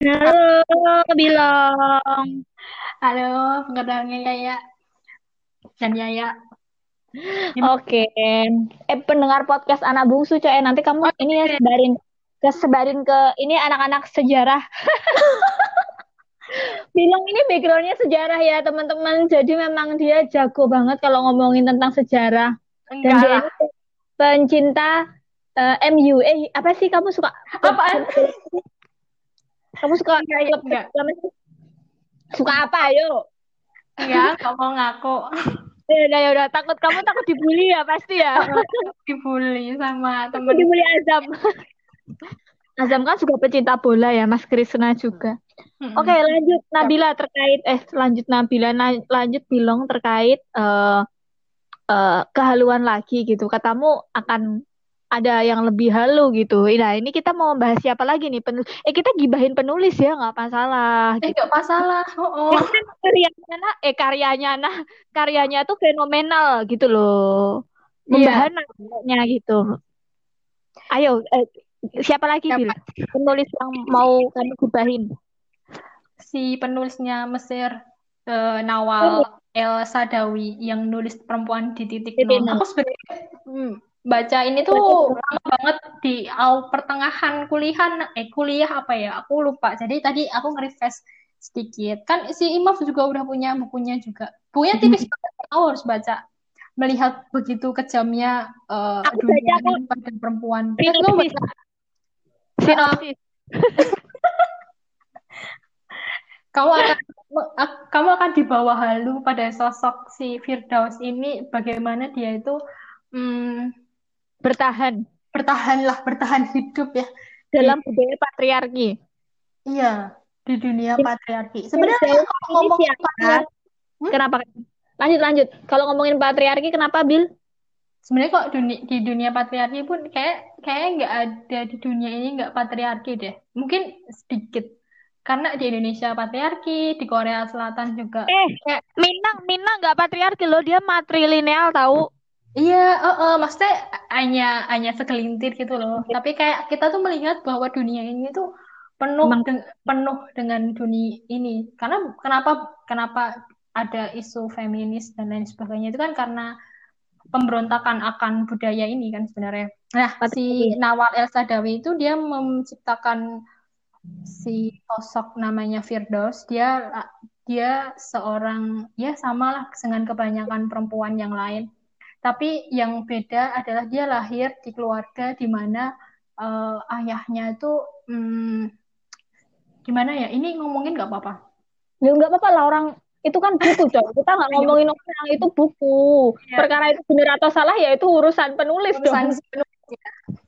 Halo, Bilong. Halo, pengenalnya Yaya dan Yaya. Oke. Eh, pendengar podcast anak bungsu, coy. Nanti kamu ini ya sebarin ke sebarin ke ini anak-anak sejarah. Bilang ini backgroundnya sejarah ya, teman-teman. Jadi memang dia jago banget kalau ngomongin tentang sejarah. Dan Enggak dia lah. ini pencinta eh, MU. Eh, apa sih kamu suka? Apaan? Kamu suka Enggak, klub enggak. klub- Suka apa, ayo? Enggak, nggak mau ngaku. Ya udah, ya udah. Takut kamu takut dibully ya, pasti ya. Dibully sama temen. dibully Azam. Azam kan juga pecinta bola ya, Mas Krisna juga. Mm-mm. Oke, lanjut Nabila terkait eh lanjut Nabila na- lanjut Bilong terkait eh eh, kehaluan lagi gitu. Katamu akan ada yang lebih halu gitu. Nah, ini kita mau membahas siapa lagi nih penulis? Eh, kita gibahin penulis ya, nggak masalah. Eh, nggak masalah. Oh, oh. Karyanya nah, eh karyanya nah karyanya tuh fenomenal gitu loh. Iya. Membahana kayaknya gitu. Ayo, eh, siapa lagi Siapa? Bil? Penulis yang mau kamu gibahin? Si penulisnya Mesir eh, Nawal El Sadawi yang nulis perempuan di titik nol. Aku sebenarnya hmm, baca ini tuh lama banget di awal pertengahan kuliah eh kuliah apa ya? Aku lupa. Jadi tadi aku nge-refresh sedikit. Kan si Imaf juga udah punya bukunya juga. Bukunya tipis banget. Aku harus baca. Melihat begitu kejamnya eh, Aku dunia baca pada perempuan. Baca? Sinopsis. Kamu akan kamu akan dibawa halu pada sosok si Firdaus ini bagaimana dia itu hmm, Bertahan bertahanlah bertahan hidup ya dalam budaya patriarki. iya di dunia patriarki sebenarnya kalau ngomong patriarki Hmm? Kenapa? Lanjut lanjut. Kalau ngomongin patriarki kenapa Bil? sebenarnya kok dunia, di dunia patriarki pun kayak kayak nggak ada di dunia ini nggak patriarki deh mungkin sedikit karena di Indonesia patriarki di Korea Selatan juga Eh, kayak Minang Minang nggak patriarki loh, dia matrilineal tahu. Iya, eh, eh, maksudnya hanya hanya segelintir gitu loh. Tapi kayak kita tuh melihat bahwa dunia ini tuh penuh Emang deng- penuh dengan dunia ini. Karena kenapa kenapa ada isu feminis dan lain sebagainya itu kan karena pemberontakan akan budaya ini kan sebenarnya. Nah, si. Nawal El Sadawi itu dia menciptakan si sosok namanya Firdaus. Dia dia seorang ya samalah dengan kebanyakan perempuan yang lain. Tapi yang beda adalah dia lahir di keluarga di mana eh, ayahnya itu hmm, gimana ya? Ini ngomongin nggak apa-apa. Ya nggak apa-apa lah orang itu kan buku coy. Kita nggak ngomongin orang itu buku. Iya, Perkara itu benar atau salah ya itu urusan penulis urusan dong. penulis ya.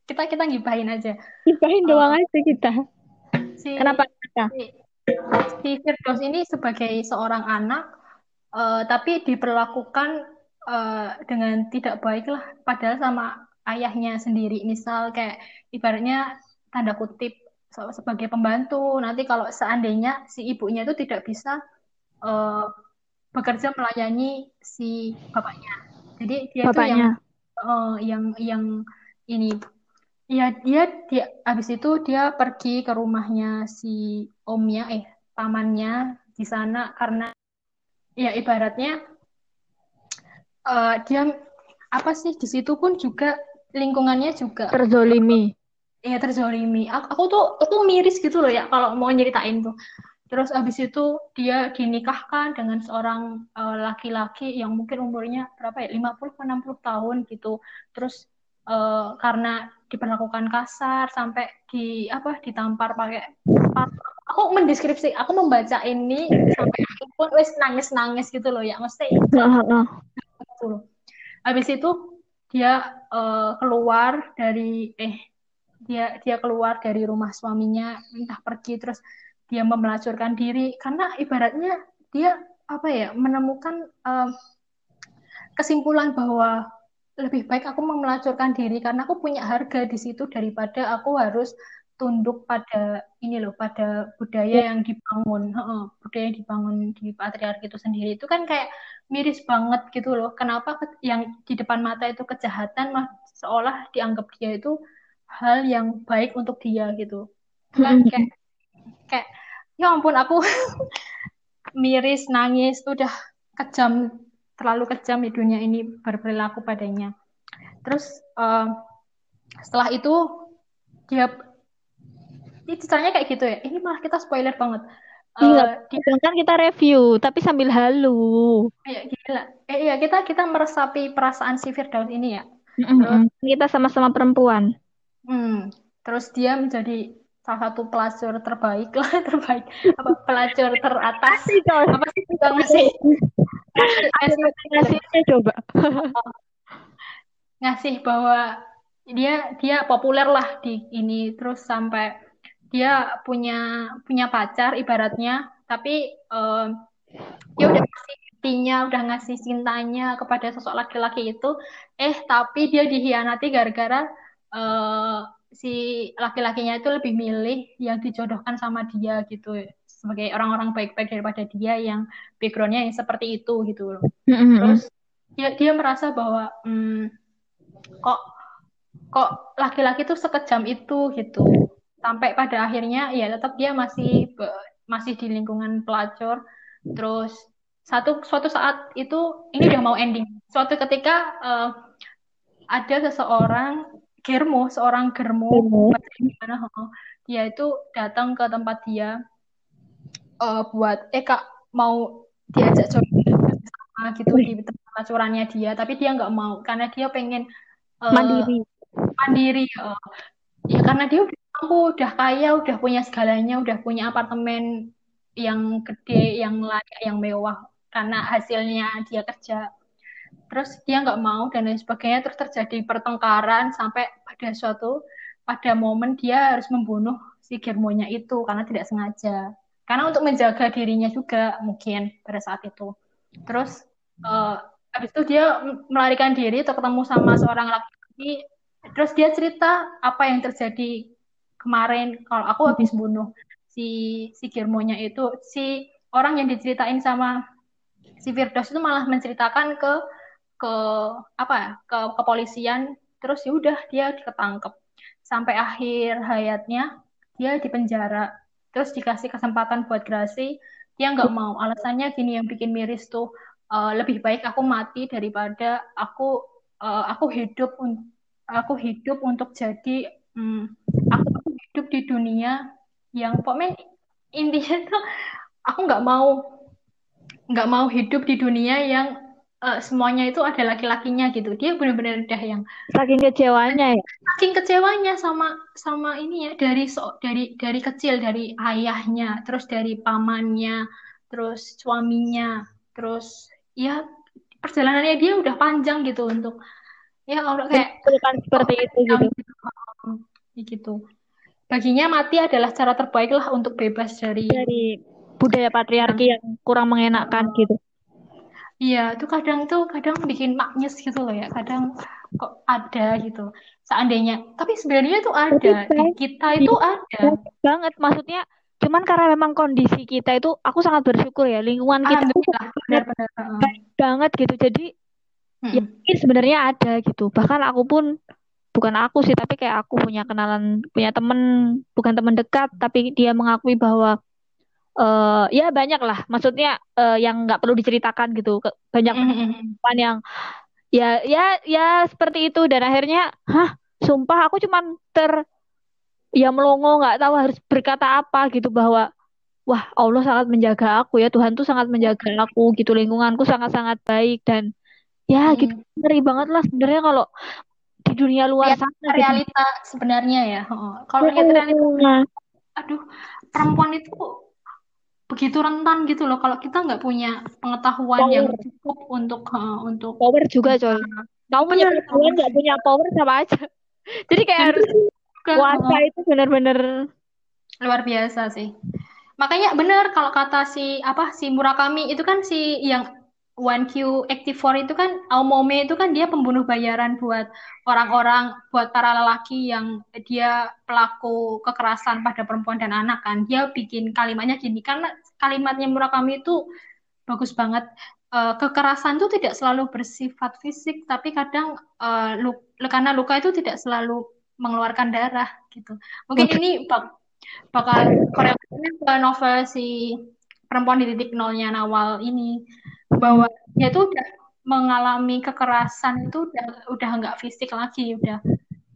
Kita kita gibahin aja. Gibahin Eh, doang aja kita. si Kenapa? Kenapa? si, si Firdaus ini sebagai seorang anak, eh, tapi diperlakukan eh, dengan tidak baik lah, padahal sama ayahnya sendiri. Misal kayak ibaratnya tanda kutip se- sebagai pembantu. Nanti kalau seandainya si ibunya itu tidak bisa eh, bekerja melayani si bapaknya, jadi dia itu yang eh, yang yang ini ya dia dia habis itu dia pergi ke rumahnya si omnya eh pamannya di sana karena ya ibaratnya uh, dia apa sih di situ pun juga lingkungannya juga terzolimi. Iya terzolimi. Aku, aku tuh aku miris gitu loh ya kalau mau nyeritain tuh. Terus abis itu dia dinikahkan dengan seorang eh, laki-laki uh, yang mungkin umurnya berapa ya lima puluh enam puluh tahun gitu. Terus uh, karena diperlakukan kasar sampai di apa ditampar pakai aku mendeskripsi aku membaca ini sampai aku pun wes nangis nangis gitu loh ya mesti. 10. Habis itu dia uh, keluar dari eh dia dia keluar dari rumah suaminya entah pergi terus dia memelacurkan diri karena ibaratnya dia apa ya menemukan uh, kesimpulan bahwa lebih baik aku memelacurkan diri karena aku punya harga di situ daripada aku harus tunduk pada ini loh pada budaya yang dibangun Heeh, budaya yang dibangun di patriarki itu sendiri. Itu kan kayak miris banget gitu loh. Kenapa ke- yang di depan mata itu kejahatan mah seolah dianggap dia itu hal yang baik untuk dia gitu. Kan kayak kayak ya ampun aku miris nangis udah kejam terlalu kejam di dunia ini berperilaku padanya. Terus uh, setelah itu dia ini ceritanya kayak gitu ya ini malah kita spoiler banget Iya, uh, kan kita review, tapi sambil halu. Iya, gila. Eh, iya, kita kita meresapi perasaan si Firdaus ini ya. Mm-hmm. Terus kita sama-sama perempuan. Hmm, terus dia menjadi salah satu pelacur terbaik lah, terbaik. Apa pelacur teratas? Apa sih kita ngasih? Ngasihnya coba. ngasih bahwa dia dia populer lah di ini terus sampai dia punya punya pacar ibaratnya tapi uh, dia udah ngasih hatinya udah ngasih cintanya kepada sosok laki-laki itu eh tapi dia dihianati gara-gara uh, si laki-lakinya itu lebih milih yang dijodohkan sama dia gitu sebagai orang-orang baik-baik daripada dia yang backgroundnya yang seperti itu gitu loh. Terus dia dia merasa bahwa hmm, kok kok laki-laki tuh sekejam itu gitu sampai pada akhirnya ya tetap dia masih masih di lingkungan pelacur. Terus satu suatu saat itu ini udah mau ending. Suatu ketika uh, ada seseorang germo seorang germo gimana dia itu datang ke tempat dia uh, buat eh kak mau diajak coba gitu di tempat pelacurannya dia. Tapi dia nggak mau karena dia pengen uh, mandiri. mandiri uh, ya karena dia udah aku udah kaya, udah punya segalanya, udah punya apartemen yang gede, yang layak, yang mewah karena hasilnya dia kerja. Terus dia nggak mau dan lain sebagainya. Terus terjadi pertengkaran sampai pada suatu pada momen dia harus membunuh si Germonya itu karena tidak sengaja. Karena untuk menjaga dirinya juga mungkin pada saat itu. Terus uh, habis itu dia melarikan diri atau ketemu sama seorang laki-laki. Terus dia cerita apa yang terjadi kemarin kalau aku habis bunuh si si Girmonya itu si orang yang diceritain sama si Firdaus itu malah menceritakan ke ke apa ya ke kepolisian. Terus ya udah dia ketangkep. Sampai akhir hayatnya dia di penjara. Terus dikasih kesempatan buat gerasi. Dia nggak mau. Alasannya gini yang bikin miris tuh uh, lebih baik aku mati daripada aku uh, aku hidup aku hidup untuk jadi um, aku di dunia yang pokoknya intinya tuh aku nggak mau nggak mau hidup di dunia yang uh, semuanya itu ada laki-lakinya gitu. Dia benar-benar udah yang saking kecewanya ya? Saking kecewanya sama sama ini ya dari so, dari dari kecil dari ayahnya terus dari pamannya terus suaminya terus ya perjalanannya dia udah panjang gitu untuk ya kalau kayak seperti itu gitu. gitu baginya mati adalah cara terbaik lah untuk bebas dari dari budaya patriarki yang kurang mengenakkan gitu. Iya, itu kadang tuh kadang bikin maknyes gitu loh ya. Kadang kok ada gitu. Seandainya, tapi sebenarnya itu ada. Di kita itu ada. Banget, maksudnya cuman karena memang kondisi kita itu aku sangat bersyukur ya lingkungan kita benar, benar. baik banget gitu jadi hmm. ya sebenarnya ada gitu bahkan aku pun bukan aku sih tapi kayak aku punya kenalan punya temen bukan teman dekat tapi dia mengakui bahwa uh, ya banyak lah. Maksudnya uh, yang nggak perlu diceritakan gitu. Banyak mm-hmm. teman yang ya ya ya seperti itu. Dan akhirnya hah sumpah aku cuman ter ya melongo nggak tahu harus berkata apa gitu. Bahwa wah Allah sangat menjaga aku ya. Tuhan tuh sangat menjaga aku gitu. Lingkunganku sangat sangat baik. Dan ya gitu ngeri banget lah sebenarnya kalau di dunia luar sana gitu. realita gitu. sebenarnya ya oh. kalau lihat realita aduh perempuan itu begitu rentan gitu loh kalau kita nggak punya pengetahuan power. yang cukup untuk uh, untuk power juga coy kamu punya pengetahuan nggak punya power sama aja jadi kayak harus kuasa itu benar-benar luar biasa sih makanya benar kalau kata si apa si Murakami itu kan si yang One Q Active itu kan Aomome itu kan dia pembunuh bayaran buat orang-orang buat para lelaki yang dia pelaku kekerasan pada perempuan dan anak kan. Dia bikin kalimatnya gini karena kalimatnya Murakami itu bagus banget. Uh, kekerasan itu tidak selalu bersifat fisik tapi kadang uh, lu, karena luka itu tidak selalu mengeluarkan darah gitu. Mungkin ini bakal korelasinya ke novel si perempuan di titik nolnya Nawal ini bahwa dia tuh udah mengalami kekerasan itu udah udah nggak fisik lagi udah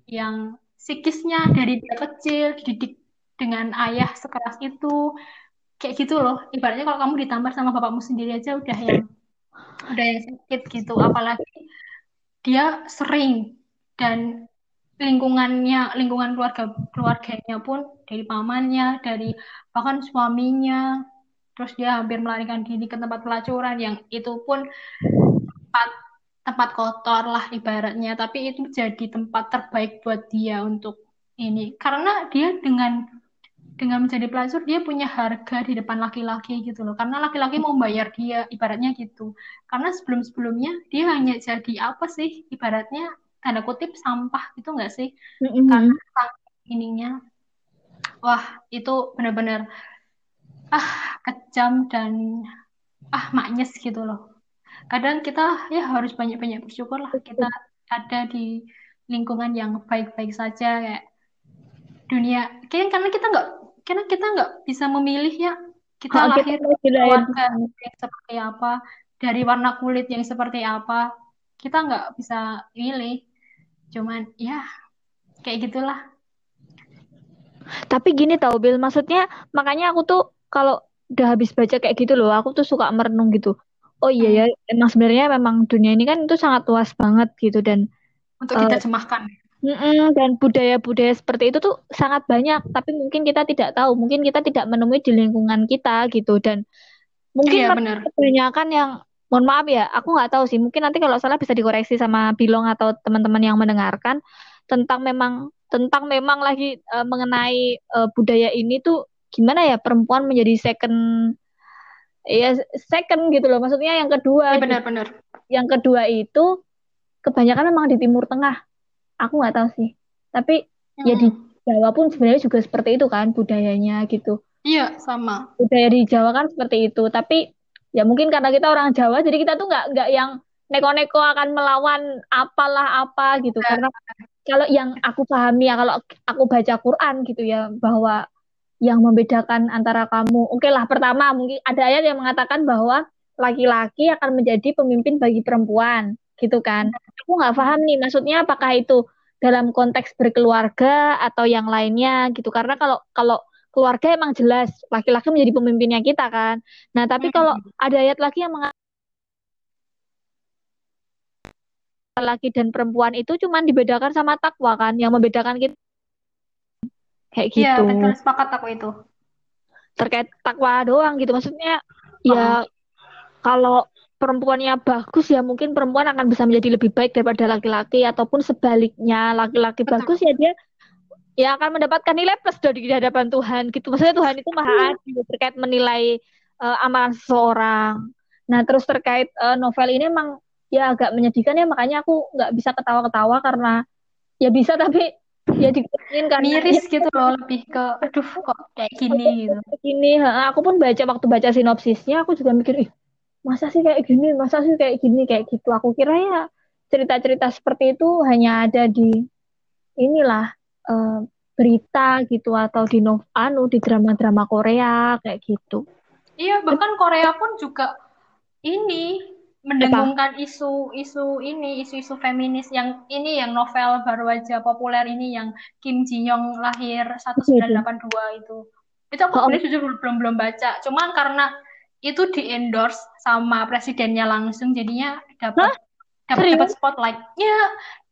yang psikisnya dari dia kecil dididik dengan ayah sekeras itu. Kayak gitu loh. Ibaratnya kalau kamu ditampar sama bapakmu sendiri aja udah yang udah yang sakit gitu. Apalagi dia sering dan lingkungannya lingkungan keluarga keluarganya pun dari pamannya dari bahkan suaminya terus dia hampir melarikan diri ke tempat pelacuran yang itu pun tempat tempat kotor lah ibaratnya. Tapi itu jadi tempat terbaik buat dia untuk ini. Karena dia dengan dengan menjadi pelacur dia punya harga di depan laki-laki gitu loh. Karena laki-laki mau bayar dia ibaratnya gitu. Karena sebelum-sebelumnya dia hanya jadi apa sih? Ibaratnya tanda kutip sampah gitu nggak sih? Mm-mm. karena ininya wah itu benar-benar ah kejam dan ah maknyes gitu loh. Kadang kita ya harus banyak-banyak bersyukur lah. Kita ada di lingkungan yang baik-baik saja kayak dunia. Kayak karena kita nggak karena kita nggak bisa memilih ya. Kita kita lahir keluarga yang seperti apa dari warna kulit yang seperti apa. Kita nggak bisa milih. Cuman ya kayak gitulah. Tapi gini tau Bil, maksudnya makanya aku tuh kalau udah habis baca kayak gitu loh, aku tuh suka merenung gitu. Oh iya ya, Hmm, emang sebenarnya memang dunia ini kan itu sangat luas banget gitu dan untuk eh, diterjemahkan mm-mm, dan budaya-budaya seperti itu tuh sangat banyak, tapi mungkin kita tidak tahu, mungkin kita tidak menemui di lingkungan kita gitu dan mungkin iya benar. kebanyakan yang mohon maaf ya, aku nggak tahu sih, mungkin nanti kalau salah bisa dikoreksi sama Bilong atau teman-teman yang mendengarkan tentang memang tentang memang lagi eh, mengenai eh, budaya ini tuh gimana ya perempuan menjadi second ya second gitu loh. Maksudnya yang kedua iya gitu. benar-benar yang kedua itu kebanyakan memang di Timur Tengah. Aku nggak tahu sih. Tapi ya di Hmm, Jawa pun sebenarnya juga seperti itu kan budayanya gitu. Iya sama. Budaya di Jawa kan seperti itu. Tapi ya mungkin karena kita orang Jawa jadi kita tuh nggak nggak yang neko-neko akan melawan apalah apa gitu. Nah, karena kalau yang aku pahami ya kalau aku baca Quran gitu ya bahwa yang membedakan antara kamu. Oke lah pertama mungkin ada ayat yang mengatakan bahwa laki-laki akan menjadi pemimpin bagi perempuan gitu kan? Aku nggak paham nih maksudnya apakah itu dalam konteks berkeluarga atau yang lainnya gitu? Karena kalau kalau keluarga emang jelas laki-laki menjadi pemimpinnya kita kan? Nah tapi kalau hmm, ada ayat lagi yang mengatakan laki dan perempuan itu cuman dibedakan sama takwa kan? Yang membedakan kita kayak iya gitu. betul sepakat aku itu. Terkait takwa doang gitu maksudnya Oh, ya kalau perempuannya bagus ya mungkin perempuan akan bisa menjadi lebih baik daripada laki-laki ataupun sebaliknya laki-laki bagus ya dia ya akan mendapatkan nilai plus dari di hadapan Tuhan gitu. Maksudnya Tuhan itu maha Iya. adil terkait menilai eh, amalan seseorang. Nah terus terkait eh, novel ini emang ya agak menyedihkan ya makanya aku nggak bisa ketawa-ketawa karena ya bisa tapi ya karena ya miris gitu loh lebih ke aduh kok kayak gini gitu. ini aku pun baca waktu baca sinopsisnya aku juga mikir ih masa sih kayak gini? Masa sih kayak gini? Kayak gitu. Aku kira ya cerita-cerita seperti itu hanya ada di inilah eh, berita gitu atau di nov anu di drama-drama Korea kayak gitu. Iya bahkan Korea pun juga ini mendengungkan isu-isu ini isu-isu feminis yang ini yang novel baru aja populer ini yang Kim Ji Young lahir itu itu 1982 itu. Itu aku oh, jujur belum belum baca. Cuman karena itu di endorse sama presidennya langsung jadinya dapat dapat spotlight. Ya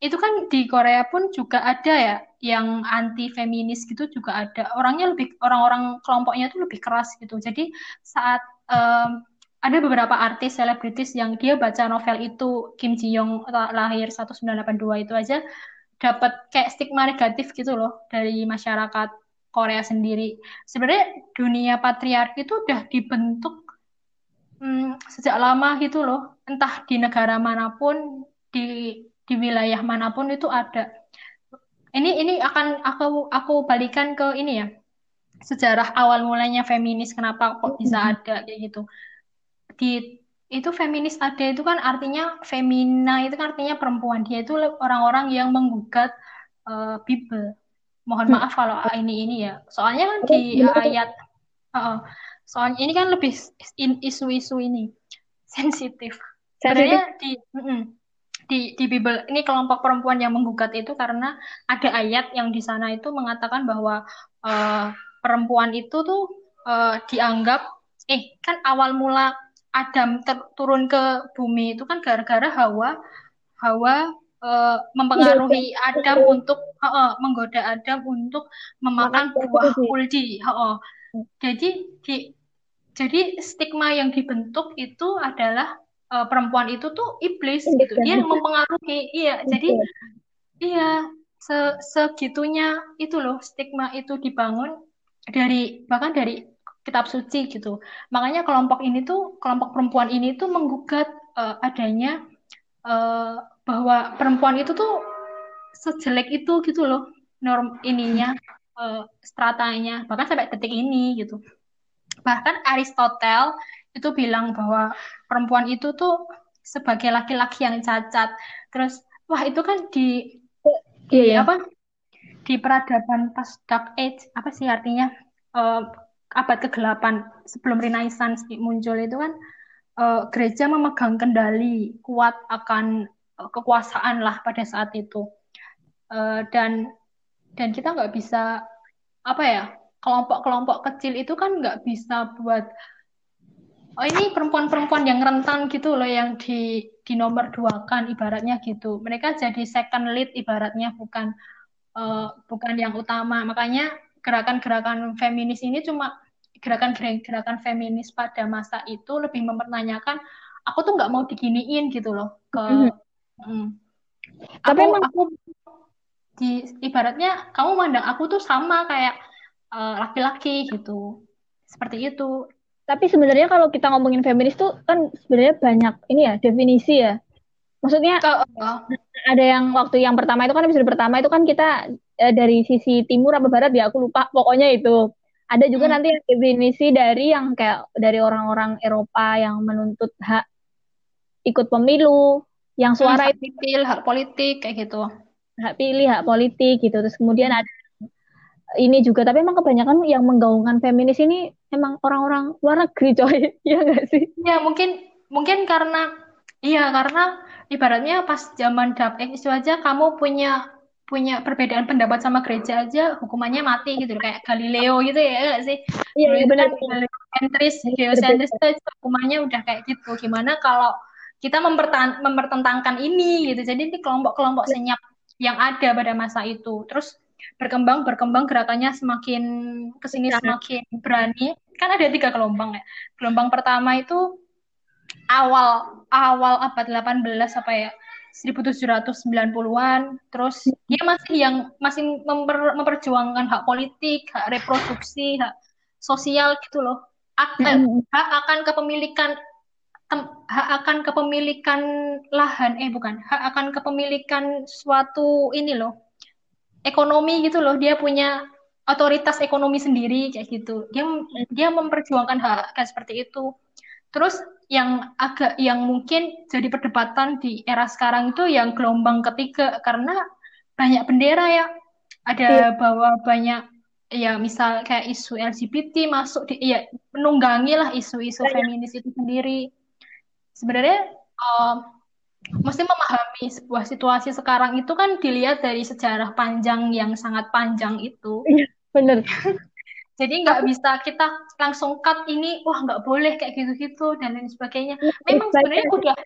itu kan di Korea pun juga ada ya yang anti feminis gitu juga ada. Orangnya lebih orang-orang kelompoknya tuh lebih keras gitu. Jadi saat em, ada beberapa artis selebritis yang dia baca novel itu Kim Ji Young la- lahir 1982 itu aja dapat kayak stigma negatif gitu loh dari masyarakat Korea sendiri sebenarnya dunia patriarki itu udah dibentuk hmm, sejak lama gitu loh. Entah di negara mana pun, di di wilayah mana pun itu ada. Ini ini akan aku aku balikan ke ini ya. Sejarah awal mulanya feminis kenapa kok bisa ada kayak gitu. Di itu feminis ada itu kan artinya femina itu kan artinya perempuan. Dia itu orang-orang yang menggugat eh, Bible. mohon maaf kalau ini ini ya. Soalnya kan di ayat uh, soalnya ini kan lebih isu-isu ini. Sensitif. Sebenarnya di di di Bible ini kelompok perempuan yang menggugat itu karena ada ayat yang di sana itu mengatakan bahwa uh, perempuan itu tuh uh, dianggap eh kan awal mula Adam turun ke bumi itu kan gara-gara Hawa Hawa uh, mempengaruhi Adam untuk uh, uh, menggoda Adam untuk memakan buah kuldi. Uh, uh. Jadi di jadi stigma yang dibentuk itu adalah uh, perempuan itu tuh iblis gitu. Dia yang mempengaruhi. Iya, jadi iya se segitunya itu loh stigma itu dibangun dari bahkan dari kitab suci gitu. Makanya kelompok ini tuh kelompok perempuan ini tuh menggugat uh, adanya uh, bahwa perempuan itu tuh sejelek itu gitu loh norm ininya uh, stratanya bahkan sampai detik ini gitu. Bahkan Aristotle itu bilang bahwa perempuan itu tuh sebagai laki-laki yang cacat. Terus wah itu kan di di iya. apa di peradaban pas Dark Age apa sih artinya uh, abad ke-8 sebelum Renaissance muncul itu kan uh, gereja memegang kendali kuat akan uh, kekuasaan lah pada saat itu. Uh, dan dan kita nggak bisa apa ya kelompok-kelompok kecil itu kan nggak bisa buat oh ini perempuan-perempuan yang rentan gitu loh yang di di nomor dua kan ibaratnya gitu. Mereka jadi second lead ibaratnya bukan uh, bukan yang utama. Makanya gerakan-gerakan feminis ini cuma gerakan-gerakan feminis pada masa itu lebih mempertanyakan aku tuh nggak mau diginiin gitu loh ke mm-hmm. mm. tapi aku, emang aku di ibaratnya kamu mandang aku tuh sama kayak uh, laki-laki gitu seperti itu tapi sebenarnya kalau kita ngomongin feminis tuh kan sebenarnya banyak ini ya definisi ya maksudnya oh, oh. ada yang waktu yang pertama itu kan episode pertama itu kan kita eh, dari sisi timur apa barat ya aku lupa pokoknya itu ada juga hmm. nanti definisi dari yang kayak dari orang-orang Eropa yang menuntut hak ikut pemilu, yang suara hak pilih, hak politik kayak gitu. Hak pilih, hak politik gitu. Terus kemudian ada ini juga, tapi emang kebanyakan yang menggaungkan feminis ini emang orang-orang luar negeri, coy. Iya nggak sih? Ya mungkin mungkin karena iya karena ibaratnya pas zaman age itu aja kamu punya punya perbedaan pendapat sama gereja aja hukumannya mati gitu kayak Galileo gitu ya gak sih? Iya, iya benar. Geosentris geosentris itu hukumannya udah kayak gitu. Gimana kalau kita mempertentangkan ini gitu. Jadi ini kelompok-kelompok senyap yang ada pada masa itu. Terus berkembang berkembang gerakannya semakin ke sini semakin berani. Kan ada tiga gelombang ya. Gelombang pertama itu awal awal abad 18 apa ya 1790-an terus dia masih yang masih memper, memperjuangkan hak politik, hak reproduksi, hak sosial gitu loh. Hak, eh, hak akan kepemilikan hak akan kepemilikan lahan eh bukan, hak akan kepemilikan suatu ini loh. Ekonomi gitu loh, dia punya otoritas ekonomi sendiri kayak gitu. Dia dia memperjuangkan hak kayak seperti itu. Terus yang agak yang mungkin jadi perdebatan di era sekarang itu yang gelombang ketiga karena banyak bendera ya ada yeah. bawa banyak ya misal kayak isu LGBT masuk di ya menunggangi lah isu-isu yeah. feminis itu sendiri sebenarnya uh, mesti memahami sebuah situasi sekarang itu kan dilihat dari sejarah panjang yang sangat panjang itu iya, bener jadi nggak bisa kita langsung cut ini, wah nggak boleh kayak gitu-gitu dan lain sebagainya. Iya, Memang sebenarnya udah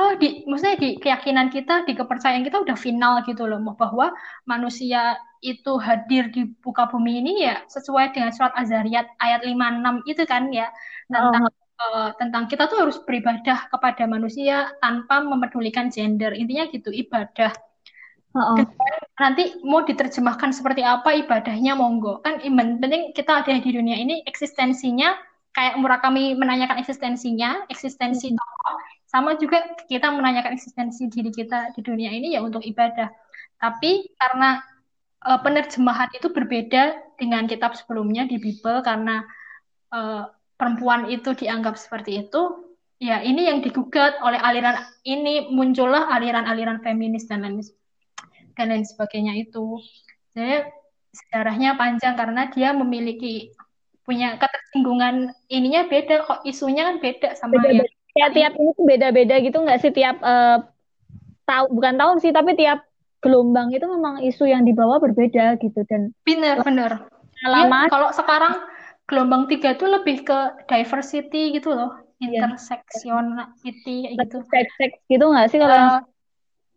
oh di maksudnya di keyakinan kita, di kepercayaan kita udah final gitu loh bahwa manusia itu hadir di buka bumi ini ya sesuai dengan surat Azariyat ayat 56 itu kan ya tentang oh. Uh, tentang kita tuh harus beribadah kepada manusia tanpa memedulikan gender. Intinya gitu, ibadah Oh, nanti mau diterjemahkan seperti apa ibadahnya monggo. Kan iman penting kita ada di dunia ini eksistensinya kayak Murakami menanyakan eksistensinya eksistensi tokoh sama juga kita menanyakan eksistensi diri kita di dunia ini ya untuk ibadah. Tapi karena uh, penerjemahan itu berbeda dengan kitab sebelumnya di Bible karena uh, perempuan itu dianggap seperti itu ya ini yang digugat oleh aliran ini muncullah aliran-aliran feminis dan lain sebagainya dan lain sebagainya itu. Jadi sejarahnya panjang karena dia memiliki punya ketersinggungan ininya beda kok isunya kan beda sama beda, yang tiap tiap ini tuh beda-beda gitu nggak sih? Tiap uh, tahu bukan tahun sih tapi tiap gelombang itu memang isu yang dibawa berbeda gitu dan bener bener. ya, kalau sekarang gelombang tiga tuh lebih ke diversity gitu loh iya. interseksionality gitu. Seks seks gitu nggak sih kalau uh,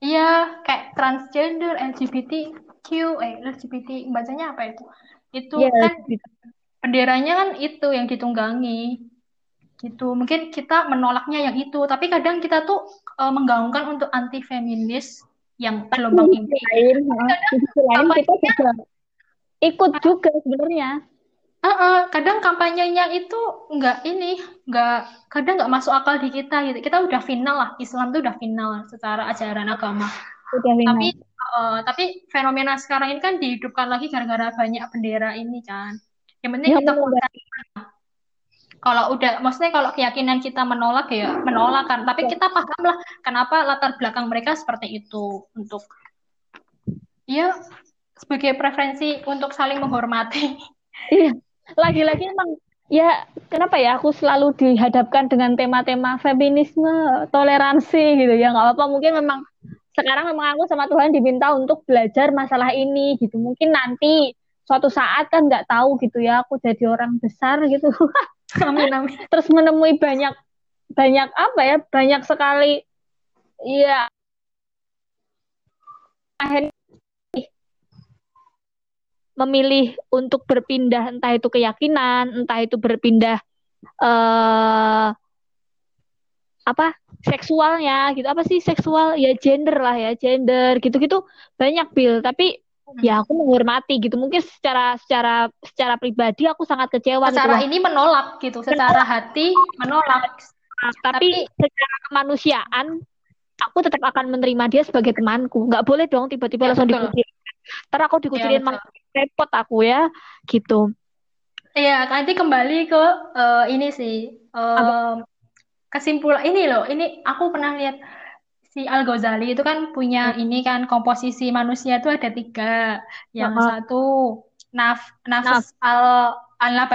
iya kayak transgender LGBTQ eh LGBT bacanya apa itu? Itu yeah, kan benderanya kan itu yang ditunggangi. Gitu. Mungkin kita menolaknya yang itu. Tapi kadang kita tuh uh, menggaungkan untuk anti feminis yang gelombang ini lain, kadang kita juga ikut juga sebenarnya uh, uh, kadang kampanyenya itu nggak ini nggak kadang nggak masuk akal di kita gitu. Kita udah final lah Islam tuh udah final secara ajaran agama. Udah tapi uh, tapi fenomena sekarang ini kan dihidupkan lagi gara-gara banyak bendera ini kan. Yang penting ya, kita kalau udah maksudnya kalau keyakinan kita menolak ya menolak kan. Tapi ya. kita paham lah kenapa latar belakang mereka seperti itu untuk ya sebagai preferensi untuk saling menghormati. Iya lagi-lagi emang ya kenapa ya? Aku selalu dihadapkan dengan tema-tema feminisme toleransi gitu. Ya nggak apa-apa. Mungkin memang sekarang memang aku sama Tuhan diminta untuk belajar masalah ini gitu. Mungkin nanti suatu saat kan nggak tahu gitu ya aku jadi orang besar gitu. Amin amin. Terus menemui banyak banyak apa ya? Banyak sekali ya akhirnya memilih untuk berpindah entah itu keyakinan entah itu berpindah uh, apa seksualnya gitu. Apa sih seksual? Ya gender lah ya gender gitu-gitu. Banyak bil. Tapi ya aku menghormati gitu. Mungkin secara secara secara pribadi aku sangat kecewa gitu secara gitu ini menolak gitu. Secara hati menolak. Tapi, tapi secara kemanusiaan aku tetap akan menerima dia sebagai temanku. Nggak boleh dong tiba-tiba ya, langsung dikucilin ntar aku dikucilin ya, repot aku ya gitu Iya, nanti kembali ke uh, ini sih um, kesimpulan ini loh. Ini aku pernah lihat si Al Ghazali itu kan punya hmm. ini kan komposisi manusia itu ada tiga. Yang uh satu naf nafs naf. al al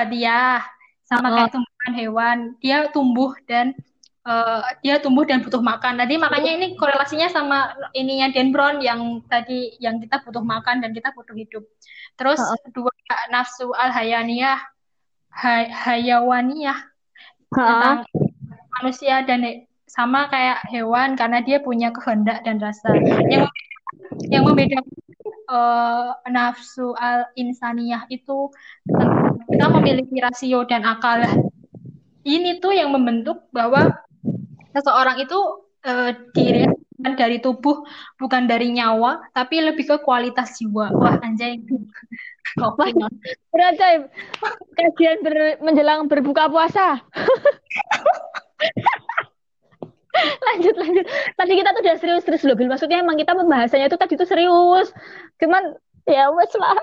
sama uh kayak tumbuhan hewan. Dia tumbuh dan uh, dia tumbuh dan butuh makan. Tadi makanya ini korelasinya sama ininya Dan Brown yang tadi yang kita butuh makan dan kita butuh hidup. Terus uh dua nafsu al hayaniyah hay hayawaniyah tentang manusia dan sama kayak hewan karena dia punya kehendak dan rasa. Yang yang membedakan uh, nafsu al insaniyah itu kita memiliki rasio dan akal. Ini tuh yang membentuk bahwa seseorang itu uh, diri dari tubuh bukan dari nyawa tapi lebih ke kualitas jiwa. Wah anjay. Oke. Berarti kajian ber, menjelang berbuka puasa. lanjut lanjut tadi kita tuh udah serius terus loh Bil maksudnya emang kita pembahasannya itu tadi tuh serius cuman ya wes lah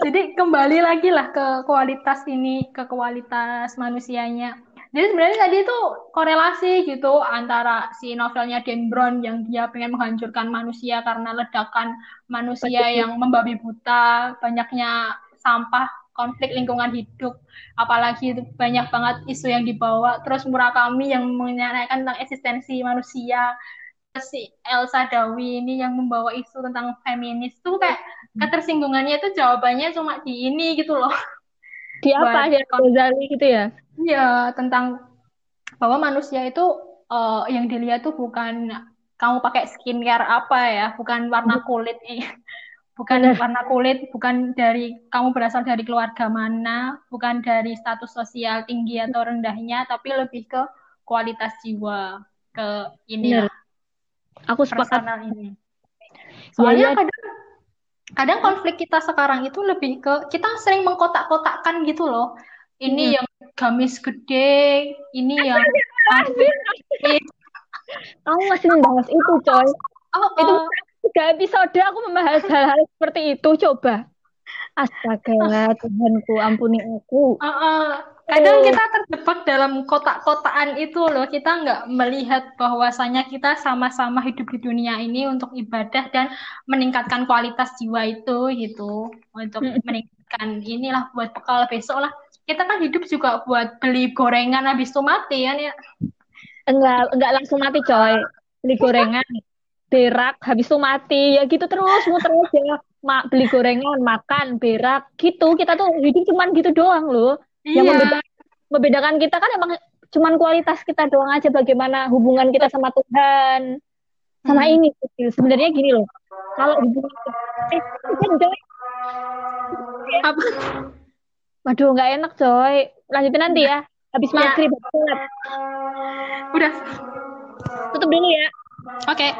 jadi kembali lagi lah ke kualitas ini ke kualitas manusianya jadi sebenarnya tadi itu korelasi gitu antara si novelnya Dan Brown yang dia pengen menghancurkan manusia karena ledakan manusia yang membabi buta, banyaknya sampah konflik lingkungan hidup. Apalagi itu banyak banget isu yang dibawa. Terus Murakami yang menanyakan tentang eksistensi manusia. Si Elsa Dawi ini yang membawa isu tentang feminis. Tuh kayak hmm. ketersinggungannya itu jawabannya cuma di ini gitu loh di apa ya Ghazali gitu ya Iya tentang bahwa manusia itu uh, yang dilihat tuh bukan kamu pakai skincare apa ya bukan warna hmm. kulit bukan dari warna kulit, bukan dari kamu berasal dari keluarga mana, bukan dari status sosial tinggi atau rendahnya, tapi lebih ke kualitas jiwa, ke ini. Aku sepakat ini. Soalnya ya, ya. kadang kadang konflik kita sekarang itu lebih ke kita sering mengkotak-kotakkan gitu loh. Ini ya. yang gamis gede, ini yang Kamu masih membahas itu, coy. Oh, oh. Itu tiga episode aku membahas hal-hal seperti itu coba astaga Tuhanku ampuni aku. Uh, uh, kadang kita terjebak dalam kotak-kotaan itu loh. Kita nggak melihat bahwasanya kita sama-sama hidup di dunia ini untuk ibadah dan meningkatkan kualitas jiwa itu gitu. Untuk meningkatkan inilah buat bekal besok lah. Kita kan hidup juga buat beli gorengan habis itu mati kan ya? Enggak enggak langsung mati coy. Beli gorengan berak habis itu mati. Ya gitu terus muter aja Ma beli gorengan makan berak gitu. Kita tuh hidup cuman gitu doang loh. Iya. yang membedakan, membedakan kita kan emang cuman kualitas kita doang aja. Bagaimana hubungan kita sama Tuhan sama hmm. ini. Sebenarnya gini loh. Kalau hubungan eh, apa? Waduh nggak enak coy. Lanjutin nanti ya. Habis ya. maghrib udah. Tutup dulu ya. Oke. okay.